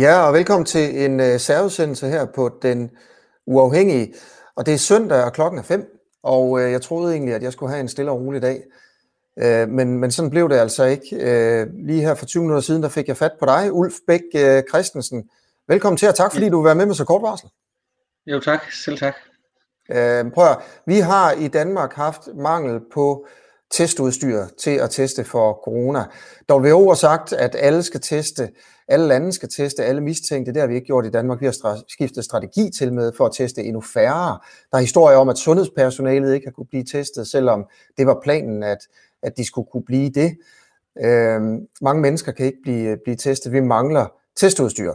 Ja, og velkommen til en uh, særudsendelse her på Den Uafhængige. Og det er søndag, og klokken er fem, og uh, jeg troede egentlig, at jeg skulle have en stille og rolig dag. Uh, men, men sådan blev det altså ikke. Uh, lige her for 20 minutter siden, der fik jeg fat på dig, Ulf Bæk uh, Christensen. Velkommen til, og tak fordi du vil være med med så kort varsel. Jo tak, selv tak. Uh, prøv at, vi har i Danmark haft mangel på testudstyr til at teste for corona. WHO har sagt, at alle skal teste, alle lande skal teste, alle mistænkte. Det har vi ikke gjort i Danmark. Vi har skiftet strategi til med for at teste endnu færre. Der er historier om, at sundhedspersonalet ikke har kunne blive testet, selvom det var planen, at, at de skulle kunne blive det. Øhm, mange mennesker kan ikke blive, blive testet. Vi mangler testudstyr.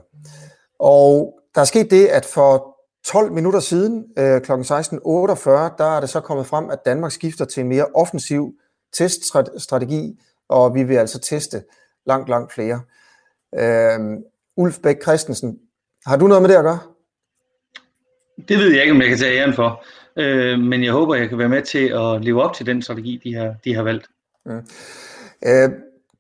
Og der er sket det, at for 12 minutter siden, øh, kl. 16.48, der er det så kommet frem, at Danmark skifter til en mere offensiv teststrategi, og vi vil altså teste langt, langt flere. Øh, Ulf Bæk Christensen, har du noget med det at gøre? Det ved jeg ikke, om jeg kan tage æren for, øh, men jeg håber, jeg kan være med til at leve op til den strategi, de har, de har valgt. Mm. Øh,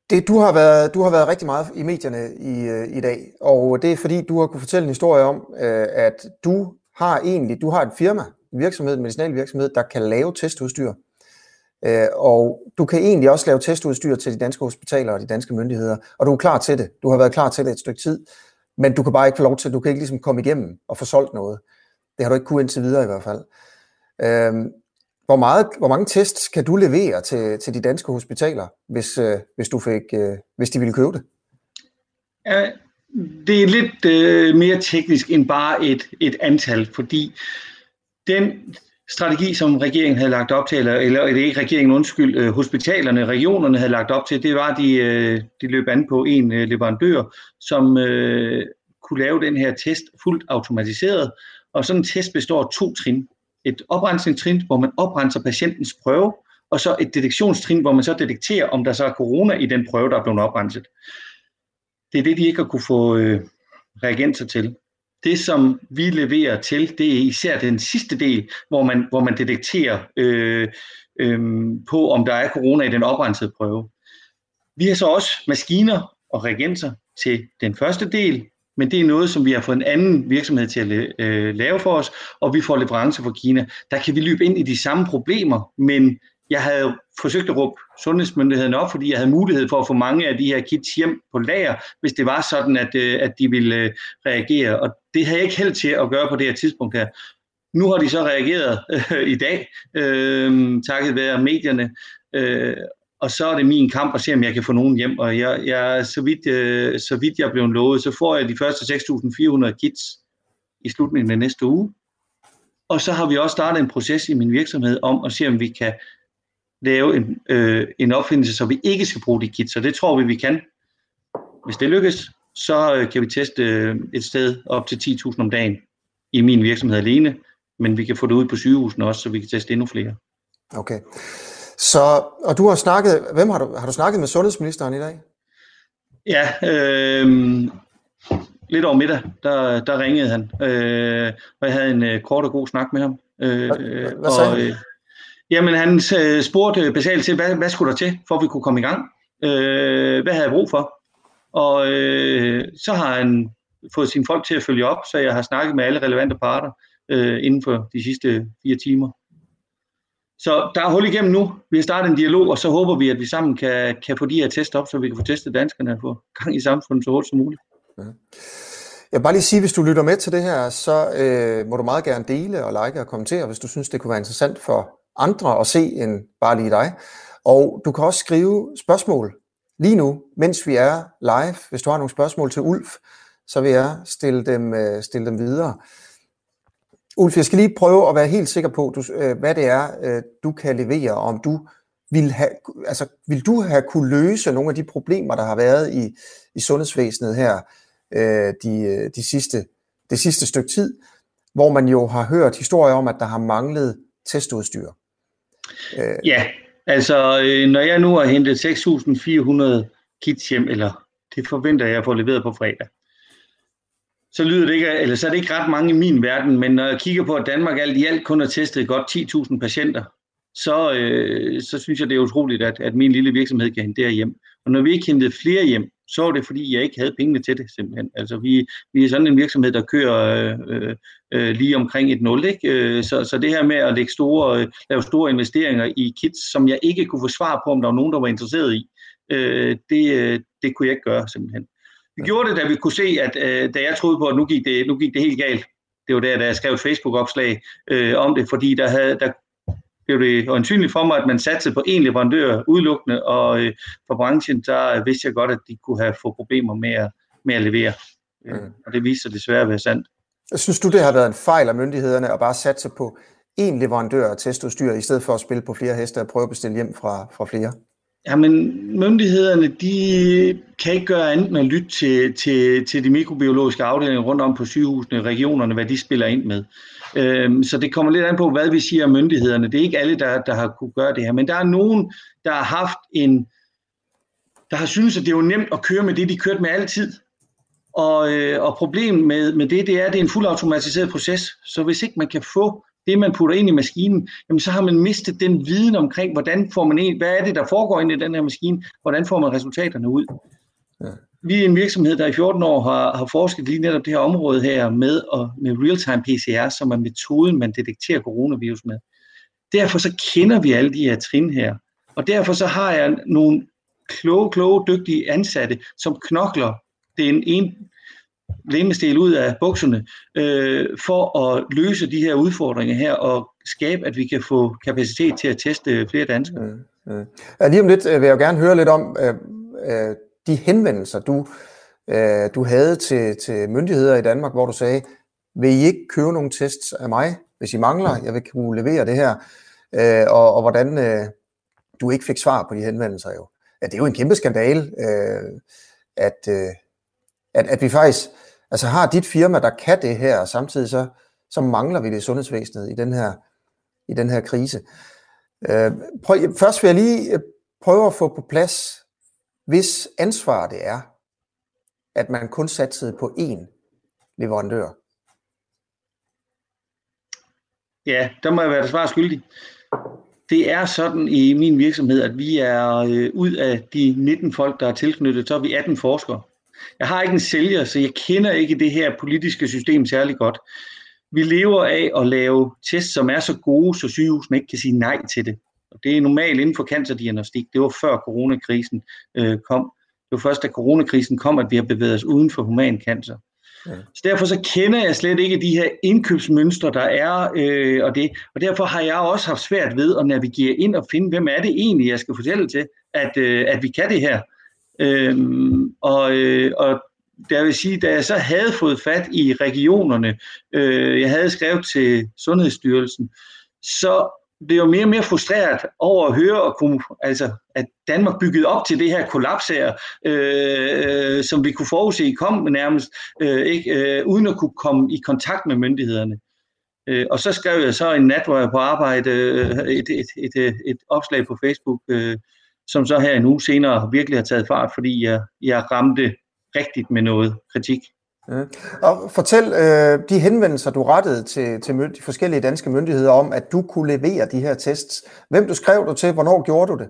det, du, har været, du har været rigtig meget i medierne i, øh, i dag, og det er fordi, du har kunne fortælle en historie om, øh, at du har egentlig, du har et firma, en virksomhed, en medicinal virksomhed, der kan lave testudstyr. Øh, og du kan egentlig også lave testudstyr til de danske hospitaler og de danske myndigheder, og du er klar til det. Du har været klar til det et stykke tid, men du kan bare ikke få lov til, du kan ikke ligesom komme igennem og få solgt noget. Det har du ikke kunnet indtil videre i hvert fald. Øh, hvor, meget, hvor mange tests kan du levere til, til de danske hospitaler, hvis, øh, hvis, du fik, øh, hvis de ville købe det? Ja, det er lidt øh, mere teknisk end bare et, et antal, fordi den strategi, som regeringen havde lagt op til, eller, eller det er ikke regeringen, undskyld, øh, hospitalerne, regionerne havde lagt op til, det var, at de, øh, de løb an på en øh, leverandør, som øh, kunne lave den her test fuldt automatiseret, og sådan en test består af to trin. Et oprensningstrin, hvor man oprenser patientens prøve, og så et detektionstrin, hvor man så detekterer, om der så er corona i den prøve, der er blevet oprenset. Det er det, de ikke har kunne få øh, reagenser til. Det, som vi leverer til, det er især den sidste del, hvor man, hvor man detekterer øh, øh, på, om der er corona i den oprensede prøve. Vi har så også maskiner og reagenser til den første del, men det er noget, som vi har fået en anden virksomhed til at øh, lave for os, og vi får leverancer fra Kina. Der kan vi løbe ind i de samme problemer, men jeg havde forsøgt at råbe sundhedsmyndigheden op, fordi jeg havde mulighed for at få mange af de her kits hjem på lager, hvis det var sådan, at, øh, at de ville øh, reagere. Og det havde jeg ikke held til at gøre på det her tidspunkt her. Nu har de så reageret øh, i dag, øh, takket være medierne, øh, og så er det min kamp at se, om jeg kan få nogen hjem. Og jeg, jeg, så, vidt, øh, så vidt jeg er blevet lovet, så får jeg de første 6.400 kits i slutningen af næste uge. Og så har vi også startet en proces i min virksomhed om at se, om vi kan lave en, øh, en opfindelse, så vi ikke skal bruge de kits, og det tror vi, vi kan. Hvis det lykkes, så øh, kan vi teste øh, et sted op til 10.000 om dagen i min virksomhed alene, men vi kan få det ud på sygehusene også, så vi kan teste endnu flere. Okay. Så, og du har snakket, hvem har du, har du snakket med sundhedsministeren i dag? Ja, øh, lidt over middag, der, der ringede han, øh, og jeg havde en øh, kort og god snak med ham. Øh, hvad, hvad sagde og, han? Øh, Jamen, han øh, spurgte basalt til, hvad, hvad skulle der til, for at vi kunne komme i gang? Øh, hvad havde jeg brug for? Og øh, så har han fået sine folk til at følge op, så jeg har snakket med alle relevante parter øh, inden for de sidste fire timer. Så der er hul igennem nu. Vi har startet en dialog, og så håber vi, at vi sammen kan, kan få de her test op, så vi kan få testet danskerne og få gang i samfundet så hurtigt som muligt. Ja. Jeg vil bare lige sige, hvis du lytter med til det her, så øh, må du meget gerne dele og like og kommentere, hvis du synes, det kunne være interessant for andre at se end bare lige dig. Og du kan også skrive spørgsmål lige nu, mens vi er live. Hvis du har nogle spørgsmål til Ulf, så vil jeg stille dem, øh, stille dem videre. Ulf, jeg skal lige prøve at være helt sikker på, du, øh, hvad det er, øh, du kan levere, om du vil, have, altså, vil du have kunne løse nogle af de problemer, der har været i, i sundhedsvæsenet her de, de sidste, det sidste stykke tid, hvor man jo har hørt historier om, at der har manglet testudstyr. Øh. Ja, altså øh, når jeg nu har hentet 6.400 kits hjem, eller det forventer jeg at få leveret på fredag, så lyder det ikke, eller så er det ikke ret mange i min verden, men når jeg kigger på, at Danmark alt i alt kun har testet godt 10.000 patienter, så, øh, så synes jeg, det er utroligt, at, at min lille virksomhed kan hente det hjem. Og når vi ikke hentede flere hjem, så var det fordi, jeg ikke havde pengene til det simpelthen. Altså vi, vi er sådan en virksomhed, der kører øh, øh, lige omkring et nul. Ikke? Øh, så, så det her med at lægge store, øh, lave store investeringer i kits, som jeg ikke kunne få svar på, om der var nogen, der var interesseret i, øh, det, øh, det kunne jeg ikke gøre simpelthen. Vi gjorde det, da vi kunne se, at øh, da jeg troede på, at nu gik det, nu gik det helt galt. Det var der, da jeg skrev et Facebook-opslag øh, om det, fordi der, havde, der blev det øjensynligt for mig, at man satte på en leverandør udelukkende, og øh, for branchen, der vidste jeg godt, at de kunne have få problemer med at, med at levere. Øh, mm. Og det viste sig desværre at være sandt. Synes du, det har været en fejl af myndighederne at bare satse på én leverandør af testudstyr, i stedet for at spille på flere heste og prøve at bestille hjem fra, fra flere? Jamen, myndighederne, de kan ikke gøre andet end at lytte til, til, til de mikrobiologiske afdelinger rundt om på sygehusene, regionerne, hvad de spiller ind med. Øhm, så det kommer lidt an på, hvad vi siger om myndighederne. Det er ikke alle, der, der har kunne gøre det her, men der er nogen, der har haft en, der har synes, at det er jo nemt at køre med det, de kørte med altid. Og, øh, og problemet med, med det, det er, at det er en fuldautomatiseret proces. Så hvis ikke man kan få det, man putter ind i maskinen, jamen så har man mistet den viden omkring, hvordan får man en, hvad er det, der foregår ind i den her maskine, hvordan får man resultaterne ud. Ja. Vi er en virksomhed, der i 14 år har, har forsket lige netop det her område her med, og med real-time PCR, som er metoden, man detekterer coronavirus med. Derfor så kender vi alle de her trin her. Og derfor så har jeg nogle kloge, kloge, dygtige ansatte, som knokler den ene lemestil ud af bukserne øh, for at løse de her udfordringer her og skabe, at vi kan få kapacitet til at teste flere danskere. Mm, mm. Lige om lidt øh, vil jeg jo gerne høre lidt om øh, øh, de henvendelser, du, øh, du havde til, til myndigheder i Danmark, hvor du sagde, vil I ikke købe nogle tests af mig, hvis I mangler? Jeg vil kunne levere det her. Øh, og, og hvordan øh, du ikke fik svar på de henvendelser jo. Ja, det er jo en kæmpe skandale, øh, at, øh, at, at vi faktisk Altså har dit firma, der kan det her, og samtidig så, så mangler vi det i sundhedsvæsenet i den her, i den her krise. Øh, prøv, først vil jeg lige øh, prøve at få på plads, hvis ansvar det er, at man kun satsede på én leverandør. Ja, der må jeg være svar skyldig. Det er sådan i min virksomhed, at vi er øh, ud af de 19 folk, der er tilknyttet, så er vi 18 forskere. Jeg har ikke en sælger, så jeg kender ikke det her politiske system særlig godt. Vi lever af at lave tests, som er så gode, så sygehusene ikke kan sige nej til det. Og det er normalt inden for cancerdiagnostik. Det var før coronakrisen øh, kom. Det var først, da coronakrisen kom, at vi har bevæget os uden for human cancer. Ja. Så derfor så kender jeg slet ikke de her indkøbsmønstre, der er, øh, og, det, og derfor har jeg også haft svært ved at navigere ind og finde, hvem er det egentlig, jeg skal fortælle til, at, øh, at vi kan det her. Øhm, og, øh, og der vil sige, da jeg så havde fået fat i regionerne, øh, jeg havde skrevet til Sundhedsstyrelsen, så blev jeg mere og mere frustreret over at høre, og kunne, altså, at Danmark byggede op til det her kollaps her, øh, øh, som vi kunne forudse kom nærmest, øh, ikke, øh, uden at kunne komme i kontakt med myndighederne. Øh, og så skrev jeg så en nat, hvor jeg på arbejde, øh, et, et, et, et, et opslag på Facebook, øh, som så her en uge senere virkelig har taget fart, fordi jeg, jeg ramte rigtigt med noget kritik. Mm. Og fortæl øh, de henvendelser, du rettede til, til de forskellige danske myndigheder om, at du kunne levere de her tests. Hvem du skrev du til? Hvornår gjorde du det?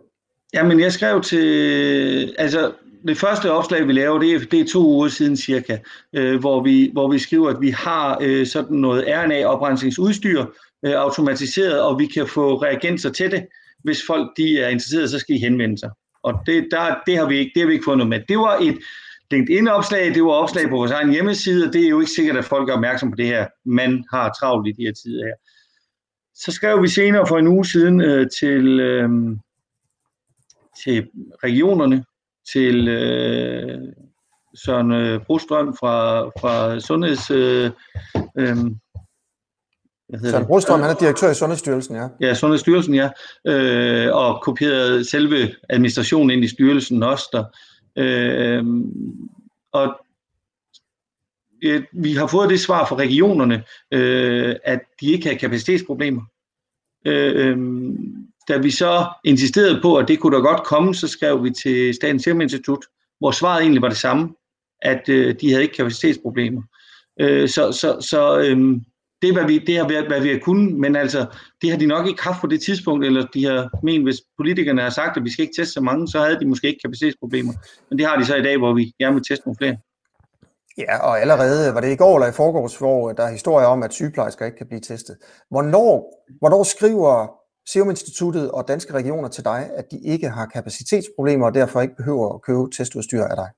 Jamen, jeg skrev til... Altså, det første opslag, vi laver, det er, det er to uger siden cirka, øh, hvor, vi, hvor vi skriver, at vi har øh, sådan noget RNA-oprensningsudstyr øh, automatiseret, og vi kan få reagenser til det hvis folk de er interesserede, så skal de henvende sig. Og det, der, det, har vi ikke, det har vi ikke fået noget med. Det var et LinkedIn-opslag, det var opslag på vores egen hjemmeside, og det er jo ikke sikkert, at folk er opmærksom på det her. Man har travlt i de her tider her. Så skrev vi senere for en uge siden øh, til, øh, til regionerne, til øh, Søren øh, Brostrøm fra, fra Sundheds... Øh, øh, Søren Brostrøm, han er direktør i Sundhedsstyrelsen, ja. Ja, Sundhedsstyrelsen, ja. Øh, og kopieret selve administrationen ind i styrelsen også der. Øh, og øh, vi har fået det svar fra regionerne, øh, at de ikke har kapacitetsproblemer. Øh, da vi så insisterede på, at det kunne da godt komme, så skrev vi til Statens Serum Institut, hvor svaret egentlig var det samme, at øh, de havde ikke kapacitetsproblemer. Øh, så så, så øh, det er, hvad vi, det har været, hvad vi har kunnet, men altså, det har de nok ikke haft på det tidspunkt, eller de har ment, hvis politikerne har sagt, at vi skal ikke teste så mange, så havde de måske ikke kapacitetsproblemer. Men det har de så i dag, hvor vi gerne vil teste nogle flere. Ja, og allerede var det i går eller i forgårs, hvor der er historier om, at sygeplejersker ikke kan blive testet. Hvornår, hvornår skriver Serum Instituttet og danske regioner til dig, at de ikke har kapacitetsproblemer og derfor ikke behøver at købe testudstyr af dig?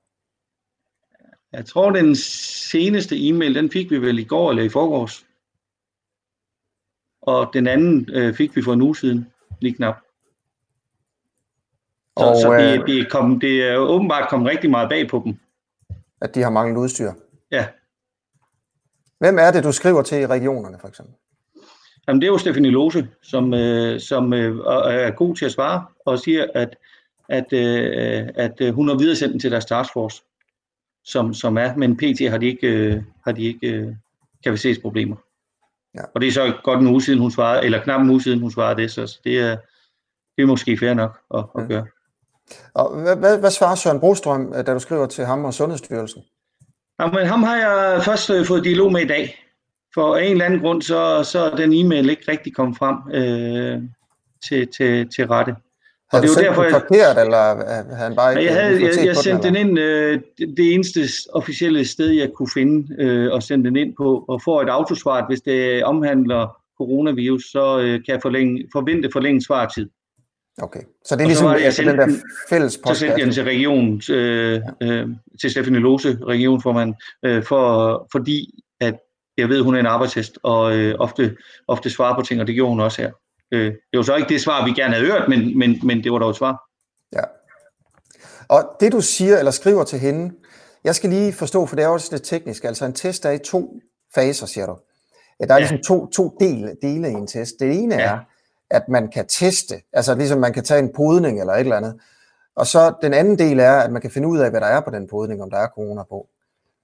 Jeg tror, den seneste e-mail, den fik vi vel i går eller i forgårs. Og den anden øh, fik vi for en uge siden, lige knap. Så, og, så det, øh, det, kom, det er åbenbart kommet rigtig meget bag på dem. At de har manglet udstyr? Ja. Hvem er det, du skriver til i regionerne, for eksempel? Jamen, det er jo Stefanie Lose, som, øh, som øh, er god til at svare, og siger, at, at, øh, at øh, hun har videresendt den til deres taskforce, som, som er, men pt. har de ikke, øh, har de ikke øh, kapacitetsproblemer. Ja. Og det er så godt en uge siden, hun svarede, eller knap en uge siden, hun svarede det, så det er, det er måske fair nok at, at gøre. Og hvad, hvad, hvad svarer Søren Brostrøm, da du skriver til ham og Sundhedsstyrelsen? Jamen, ham har jeg først øh, fået dialog med i dag. For en eller anden grund, så, så er den e-mail ikke rigtig kommet frem øh, til, til, til rette. Og det er jo derfor, jeg, forkert, eller havde han bare ikke jeg, havde, jeg, jeg sendte den, ind øh, det eneste officielle sted, jeg kunne finde øh, og sende den ind på, og får et autosvar, hvis det omhandler coronavirus, så øh, kan jeg forlænge, forvente forlænget svartid. Okay, så det er ligesom det, altså, den der fælles post. Så sendte jeg den til regionen, øh, øh, til Stefanie Lose, regionformand, øh, for, fordi at jeg ved, hun er en arbejdshest, og øh, ofte, ofte svarer på ting, og det gjorde hun også her. Øh, det var så ikke det svar, vi gerne havde hørt, men, men, men det var dog et svar. Ja. Og det du siger eller skriver til hende, jeg skal lige forstå, for det er også lidt teknisk, altså en test er i to faser, siger du. Der er ja. ligesom to, to dele, dele i en test. Det ene ja. er, at man kan teste, altså ligesom man kan tage en podning eller et eller andet. Og så den anden del er, at man kan finde ud af, hvad der er på den podning, om der er corona på.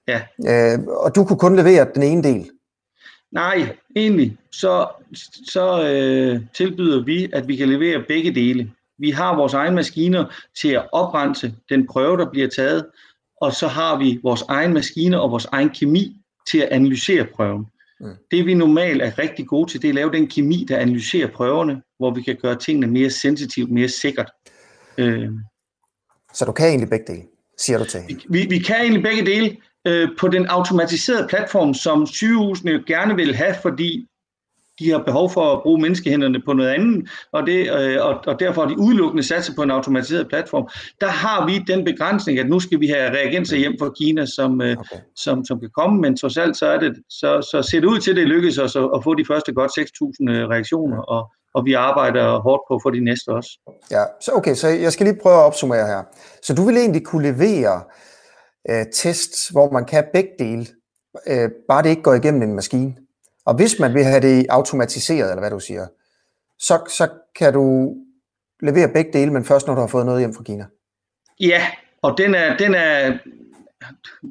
Ja. Øh, og du kunne kun levere den ene del. Nej, egentlig så, så øh, tilbyder vi, at vi kan levere begge dele. Vi har vores egne maskiner til at oprense den prøve, der bliver taget, og så har vi vores egen maskiner og vores egen kemi til at analysere prøven. Mm. Det vi normalt er rigtig gode til, det er at lave den kemi, der analyserer prøverne, hvor vi kan gøre tingene mere sensitivt, mere sikkert. Øh. Så du kan egentlig begge dele, siger du til hende? Vi, vi kan egentlig begge dele øh, på den automatiserede platform, som sygehusene jo gerne vil have, fordi de har behov for at bruge menneskehænderne på noget andet, og, det, øh, og, og derfor har de udelukkende sat sig på en automatiseret platform. Der har vi den begrænsning, at nu skal vi have reagenser hjem fra Kina, som, øh, okay. som, som kan komme, men trods alt så, er det, så, så ser det ud til, at det lykkes os at, at få de første godt 6.000 øh, reaktioner, og, og vi arbejder hårdt på for de næste også. Ja, så okay, så jeg skal lige prøve at opsummere her. Så du vil egentlig kunne levere øh, tests, hvor man kan begge dele, øh, bare det ikke går igennem en maskine. Og hvis man vil have det automatiseret, eller hvad du siger, så, så kan du levere begge dele, men først når du har fået noget hjem fra Kina. Ja, og den er, den er,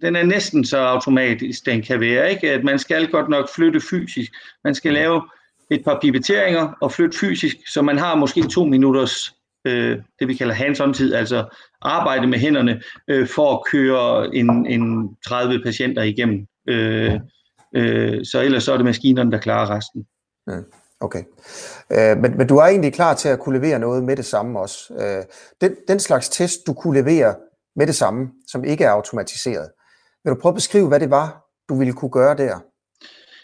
den er næsten så automatisk, den kan være. Ikke? At man skal godt nok flytte fysisk. Man skal lave et par pipetteringer og flytte fysisk, så man har måske to minutters, øh, det vi kalder hands-on tid, altså arbejde med hænderne øh, for at køre en, en 30 patienter igennem. Øh, Øh, så ellers så er det maskinerne, der klarer resten. Mm. Okay. Øh, men, men du er egentlig klar til at kunne levere noget med det samme også. Øh, den, den slags test, du kunne levere med det samme, som ikke er automatiseret. Vil du prøve at beskrive, hvad det var, du ville kunne gøre der?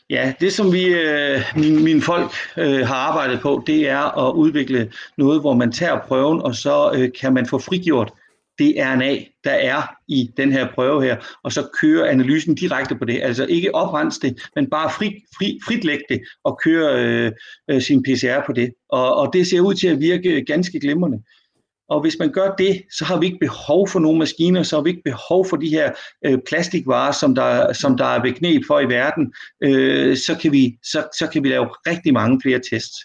Ja, det som vi, øh, mine, mine folk øh, har arbejdet på, det er at udvikle noget, hvor man tager prøven, og så øh, kan man få frigjort det RNA, der er i den her prøve her, og så køre analysen direkte på det. Altså ikke oprense det, men bare fri, fri, fritlægge det og køre øh, øh sin PCR på det. Og, og det ser ud til at virke ganske glimrende. Og hvis man gør det, så har vi ikke behov for nogle maskiner, så har vi ikke behov for de her øh, plastikvarer, som der, som der er beknep for i verden. Øh, så, kan vi, så, så kan vi lave rigtig mange flere tests.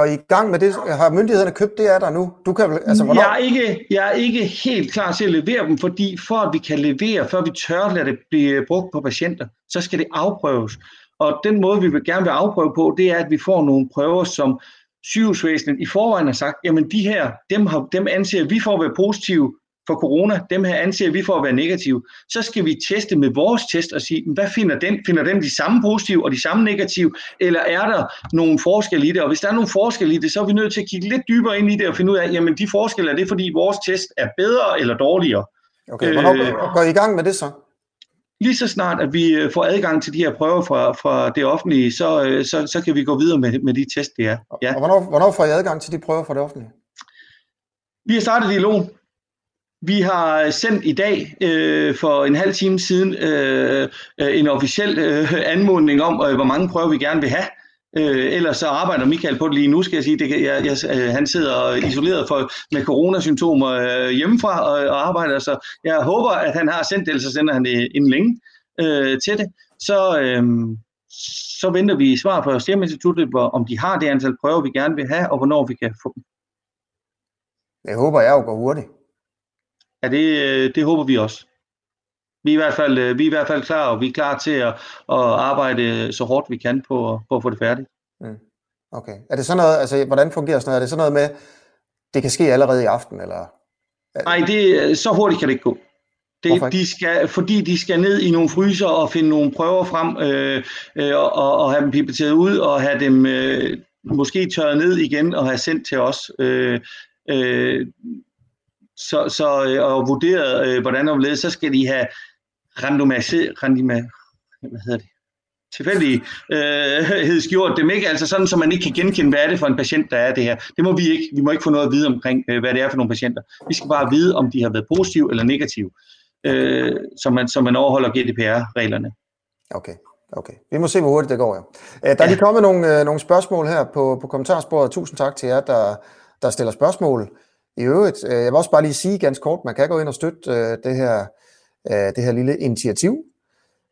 Går I i gang med det? Har myndighederne købt det, er der nu? Du kan, altså, hvornår? jeg, er ikke, jeg er ikke helt klar til at levere dem, fordi for at vi kan levere, før vi tør lade det blive brugt på patienter, så skal det afprøves. Og den måde, vi vil gerne vil afprøve på, det er, at vi får nogle prøver, som sygehusvæsenet i forvejen har sagt, jamen de her, dem, har, dem anser vi for at være positive, for corona, dem her anser vi for at være negative, så skal vi teste med vores test og sige, hvad finder den? Finder den de samme positive og de samme negative, eller er der nogle forskelle i det? Og hvis der er nogle forskelle i det, så er vi nødt til at kigge lidt dybere ind i det og finde ud af, jamen de forskelle, er det fordi vores test er bedre eller dårligere? Okay, hvornår øh, går I i gang med det så? Lige så snart, at vi øh, får adgang til de her prøver fra, fra det offentlige, så, øh, så, så kan vi gå videre med, med de test, det er. Ja. Og hvornår, hvornår får I adgang til de prøver fra det offentlige? Vi har startet dialogen. Vi har sendt i dag øh, for en halv time siden øh, øh, en officiel øh, anmodning om, øh, hvor mange prøver vi gerne vil have. Øh, ellers så arbejder Michael på det lige nu, skal jeg sige. Det, jeg, jeg, øh, han sidder isoleret for, med coronasymptomer øh, hjemmefra og, og arbejder, så jeg håber, at han har sendt det, ellers så sender han det inden længe øh, til det. Så, øh, så venter vi svar fra Serum Instituttet, hvor, om de har det antal prøver, vi gerne vil have, og hvornår vi kan få dem. Jeg håber, jeg jo går hurtigt. Ja, det, det håber vi også. Vi er, i hvert fald, øh, vi er i hvert fald klar, og vi er klar til at, at arbejde så hårdt vi kan på, på at få det færdigt. Mm. Okay. Er det sådan noget, altså hvordan fungerer sådan noget? Er det sådan noget med, det kan ske allerede i aften, eller? Nej, det, så hurtigt kan det ikke gå. Det, de skal, fordi de skal ned i nogle fryser og finde nogle prøver frem, øh, øh, og, og have dem pipeteret ud, og have dem øh, måske tørret ned igen, og have sendt til os. Øh, øh, så, så, øh, og vurderet, øh, hvordan og hvorledes, så skal de have randomiseret, randoma, hvad hedder det, tilfældighedsgjort øh, dem ikke, altså sådan, så man ikke kan genkende, hvad er det for en patient, der er det her. Det må vi ikke. Vi må ikke få noget at vide omkring, øh, hvad det er for nogle patienter. Vi skal bare vide, om de har været positive eller negative, øh, så, man, så man overholder GDPR-reglerne. Okay. Okay, vi må se, hvor hurtigt det går. Ja. Øh, der er lige kommet nogle, nogle spørgsmål her på, på kommentarsporet. Tusind tak til jer, der, der stiller spørgsmål. I øvrigt, øh, jeg vil også bare lige sige ganske kort, man kan gå ind og støtte øh, det her, øh, det her lille initiativ,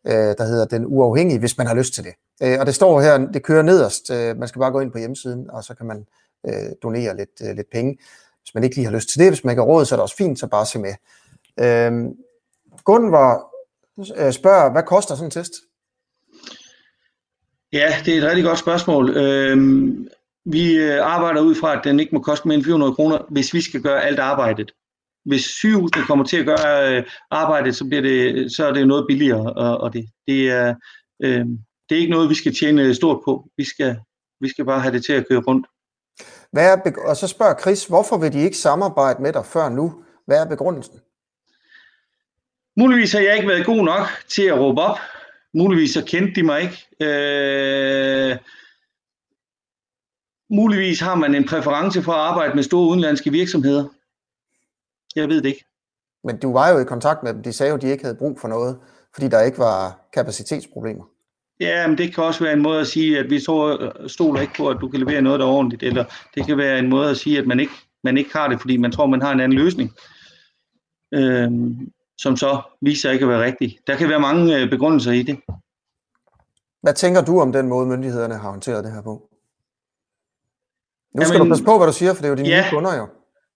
øh, der hedder Den Uafhængige, hvis man har lyst til det. Øh, og det står her, det kører nederst, øh, man skal bare gå ind på hjemmesiden, og så kan man donere lidt, lidt penge, hvis man ikke lige har lyst til det. Hvis man ikke har råd, så er det også fint, så bare se med. Gunvar spørger, hvad koster sådan en test? Ja, det er et rigtig godt spørgsmål. Øhm, vi øh, arbejder ud fra, at den ikke må koste mere end 400 kroner, hvis vi skal gøre alt arbejdet. Hvis sygehusene kommer til at gøre øh, arbejdet, så, bliver det, så er det noget billigere, og, og det, det, er, øh, det er ikke noget, vi skal tjene stort på. Vi skal, vi skal bare have det til at køre rundt. Hvad er, og så spørger Chris, hvorfor vil de ikke samarbejde med dig før nu? Hvad er begrundelsen? Muligvis har jeg ikke været god nok til at råbe op. Muligvis så kendte de mig ikke. Øh, Muligvis har man en præference for at arbejde med store udenlandske virksomheder. Jeg ved det ikke. Men du var jo i kontakt med dem. De sagde jo, at de ikke havde brug for noget, fordi der ikke var kapacitetsproblemer. Ja, men det kan også være en måde at sige, at vi stoler ikke på, at du kan levere noget, der er ordentligt. Eller det kan være en måde at sige, at man ikke, man ikke har det, fordi man tror, man har en anden løsning. Øhm, som så viser ikke at være rigtig. Der kan være mange øh, begrundelser i det. Hvad tænker du om den måde, myndighederne har håndteret det her på? Nu skal Jamen, du passe på, hvad du siger, for det er jo dine ja, nye kunder jo.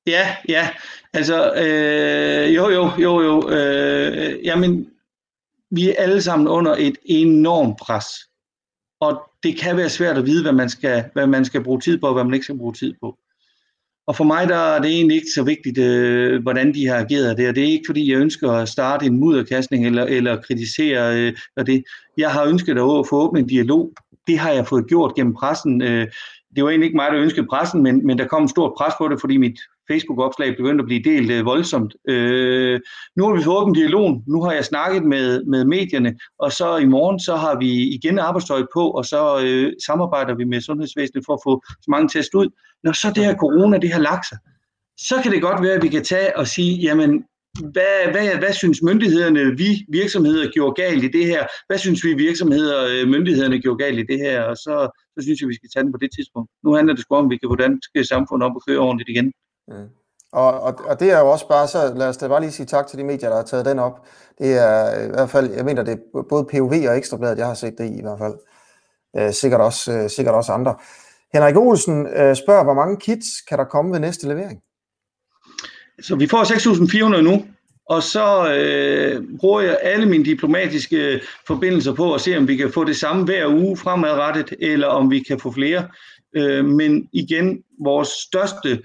Ja, ja. Altså, øh, jo, jo, jo, jo. Øh, jamen, vi er alle sammen under et enormt pres. Og det kan være svært at vide, hvad man skal, hvad man skal bruge tid på, og hvad man ikke skal bruge tid på. Og for mig der er det egentlig ikke så vigtigt, øh, hvordan de har ageret det. Og det er ikke, fordi jeg ønsker at starte en mudderkastning eller, eller kritisere øh, det. Jeg har ønsket at få åbnet en dialog. Det har jeg fået gjort gennem pressen. Øh, det var egentlig ikke mig, der ønskede pressen, men, men der kom en stor pres på det, fordi mit Facebook-opslag begyndte at blive delt øh, voldsomt. Øh, nu har vi fået åbent dialog, nu har jeg snakket med, med medierne, og så i morgen, så har vi igen arbejdstøj på, og så øh, samarbejder vi med sundhedsvæsenet for at få så mange test ud. Når så det her corona, det har lagt sig, så kan det godt være, at vi kan tage og sige, jamen hvad, hvad, hvad synes myndighederne, vi virksomheder gjorde galt i det her? Hvad synes vi virksomheder, øh, myndighederne gjorde galt i det her? Og så, så synes jeg, vi skal tage den på det tidspunkt. Nu handler det sgu om, vi kan hvordan skal samfundet op og køre ordentligt igen. Mm. Og, og, og det er jo også bare, så lad os da bare lige sige tak til de medier, der har taget den op. Det er i hvert fald, jeg mener, det er både POV og Ekstrabladet, jeg har set det i i hvert fald. Øh, sikkert, også, øh, sikkert også andre. Henrik Olsen øh, spørger, hvor mange kits kan der komme ved næste levering? Så vi får 6.400 nu, og så øh, bruger jeg alle mine diplomatiske forbindelser på at se, om vi kan få det samme hver uge fremadrettet, eller om vi kan få flere. Øh, men igen, vores største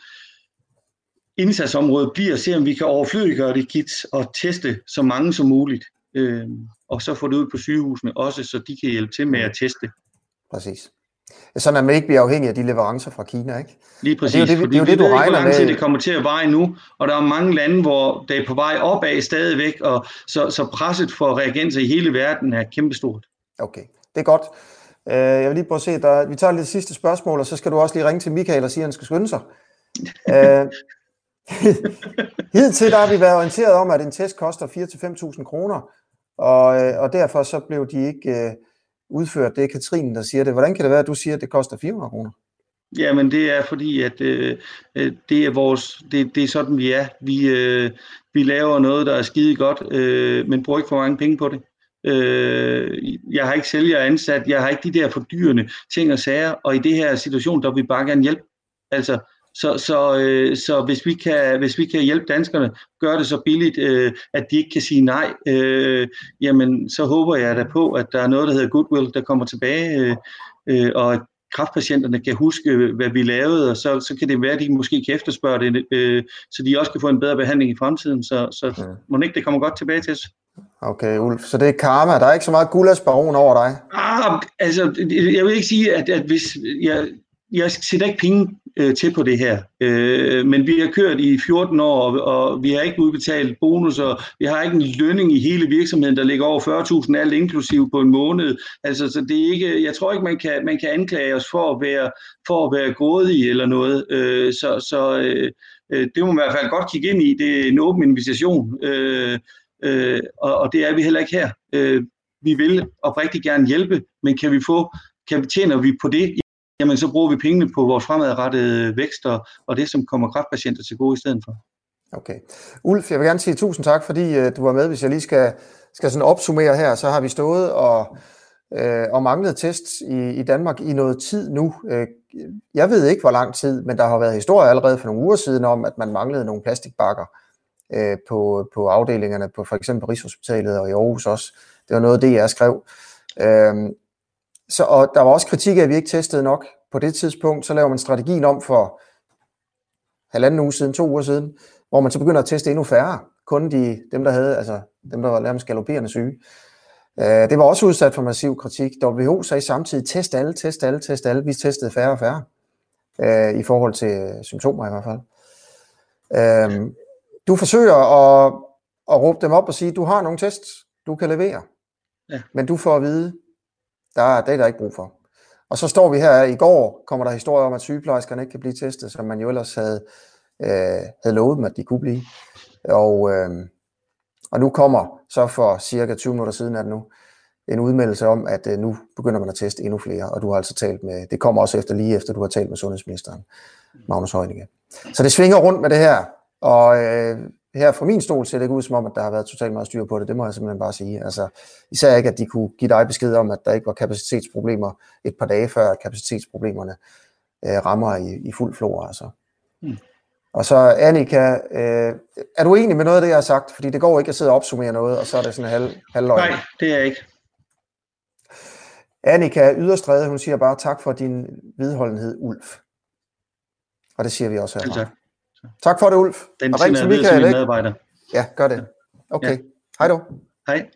indsatsområde bliver at se, om vi kan overflødiggøre det kits og teste så mange som muligt. Øh, og så få det ud på sygehusene også, så de kan hjælpe til med at teste. Præcis. Sådan at man ikke bliver afhængig af de leverancer fra Kina, ikke? Lige præcis, det er jo det, fordi det, er jo det, du regner ikke, hvor lang tid det kommer til at veje nu, og der er mange lande, hvor det er på vej opad stadigvæk, og så, så presset for reagenser i hele verden er kæmpestort. Okay, det er godt. Øh, jeg vil lige prøve at se, der, vi tager lige det sidste spørgsmål, og så skal du også lige ringe til Michael og sige, at han skal skynde sig. Øh, Hidtil der har vi været orienteret om, at en test koster 4-5.000 kroner, og, øh, og derfor så blev de ikke udført. Det er Katrine, der siger det. Hvordan kan det være, at du siger, at det koster 400 kroner? Jamen det er fordi, at øh, øh, det er vores, det, det er sådan vi er. Vi, øh, vi laver noget, der er skide godt, øh, men bruger ikke for mange penge på det. Øh, jeg har ikke sælger ansat, jeg har ikke de der fordyrende ting og sager, og i det her situation, der vil vi bare gerne hjælpe. Altså, så, så, øh, så hvis, vi kan, hvis vi kan hjælpe danskerne, gøre det så billigt, øh, at de ikke kan sige nej, øh, jamen så håber jeg da på, at der er noget, der hedder goodwill, der kommer tilbage, øh, øh, og at kraftpatienterne kan huske, hvad vi lavede, og så, så kan det være, at de måske kan efterspørge det, øh, så de også kan få en bedre behandling i fremtiden. Så, så ja. må ikke det kommer godt tilbage til os. Okay, Ulf. Så det er karma. Der er ikke så meget gulladsbaron over dig? Ah, altså, jeg vil ikke sige, at, at hvis jeg, jeg sætter ikke penge øh, til på det her. Øh, men vi har kørt i 14 år, og, og vi har ikke udbetalt bonusser. Vi har ikke en lønning i hele virksomheden, der ligger over 40.000 alt inklusiv på en måned. Altså, så det er ikke, jeg tror ikke, man kan, man kan anklage os for at være, for at være grådige eller noget. Øh, så så øh, øh, det må man i hvert fald godt kigge ind i. Det er en åben invitation, øh, øh, og, og det er vi heller ikke her. Øh, vi vil oprigtigt gerne hjælpe, men kan vi få kan vi tjener vi på det jamen så bruger vi pengene på vores fremadrettede vækst og, og det, som kommer kraftpatienter til gode i stedet for. Okay. Ulf, jeg vil gerne sige tusind tak, fordi uh, du var med. Hvis jeg lige skal, skal sådan opsummere her, så har vi stået og, øh, og manglet tests i, i Danmark i noget tid nu. Øh, jeg ved ikke, hvor lang tid, men der har været historier allerede for nogle uger siden om, at man manglede nogle plastikbakker øh, på, på afdelingerne på for eksempel Rigshospitalet og i Aarhus også. Det var noget, det jeg skrev. Uh, så, og der var også kritik af, at vi ikke testede nok på det tidspunkt. Så laver man strategien om for halvanden uge siden, to uger siden, hvor man så begynder at teste endnu færre. Kun de, dem, der havde, altså dem, der var nærmest galopperende syge. Uh, det var også udsat for massiv kritik. WHO sagde samtidig, test alle, test alle, test alle. Vi testede færre og færre. Uh, I forhold til symptomer i hvert fald. Uh, du forsøger at, at råbe dem op og sige, du har nogle tests, du kan levere. Ja. Men du får at vide, der, det er der ikke brug for. Og så står vi her i går, kommer der historier om, at sygeplejerskerne ikke kan blive testet, som man jo ellers havde, øh, havde lovet dem, at de kunne blive. Og, øh, og nu kommer så for cirka 20 minutter siden er det nu, en udmeldelse om, at øh, nu begynder man at teste endnu flere, og du har altså talt med, det kommer også efter lige efter, du har talt med sundhedsministeren, Magnus Heunicke. Så det svinger rundt med det her, og øh, her fra min stol ser det ikke ud som om, at der har været totalt meget styr på det. Det må jeg simpelthen bare sige. Altså, især ikke, at de kunne give dig besked om, at der ikke var kapacitetsproblemer et par dage før, at kapacitetsproblemerne øh, rammer i, i fuld flor. Altså. Mm. Og så Annika, øh, er du enig med noget af det, jeg har sagt? Fordi det går ikke at sidde og opsummere noget, og så er det sådan halv, halvløg. Nej, det er jeg ikke. Annika Yderstræde, hun siger bare tak for din vedholdenhed, Ulf. Og det siger vi også her. Tak. Tak for det, Ulf. Den og ring til Michael, ikke? medarbejder. Ja, gør det. Okay. Ja. Hej du. Hej.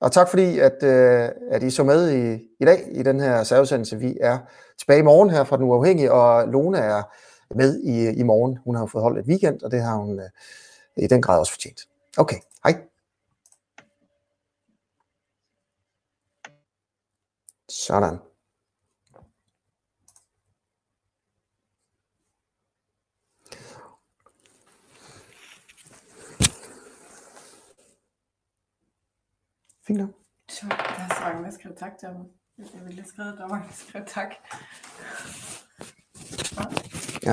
Og tak fordi, at, øh, at I så med i, i dag i den her særudsendelse. Vi er tilbage i morgen her fra Den Uafhængige, og Lone er med i, i morgen. Hun har fået holdt et weekend, og det har hun øh, i den grad også fortjent. Okay, hej. Sådan. Fint nok. Så, der er så mange, der skriver tak til ham. Jeg ville have skrevet, der var mange, der skrev tak. Ja.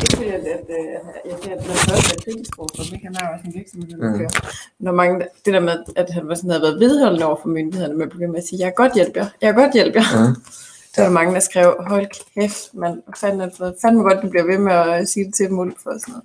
Ikke fordi, at, at, at jeg siger, at man først er kritisk over for Michael har også en virksomhed, der mm. Når mange, det der med, at han var sådan, havde været vedholdende over for myndighederne, men begyndte med at sige, jeg er godt hjælp jer, jeg er godt hjælp jer. Mm. Der var mange, der skrev, hold kæft, man fandme, fandme godt, du bliver ved med at sige det til dem, for sådan noget.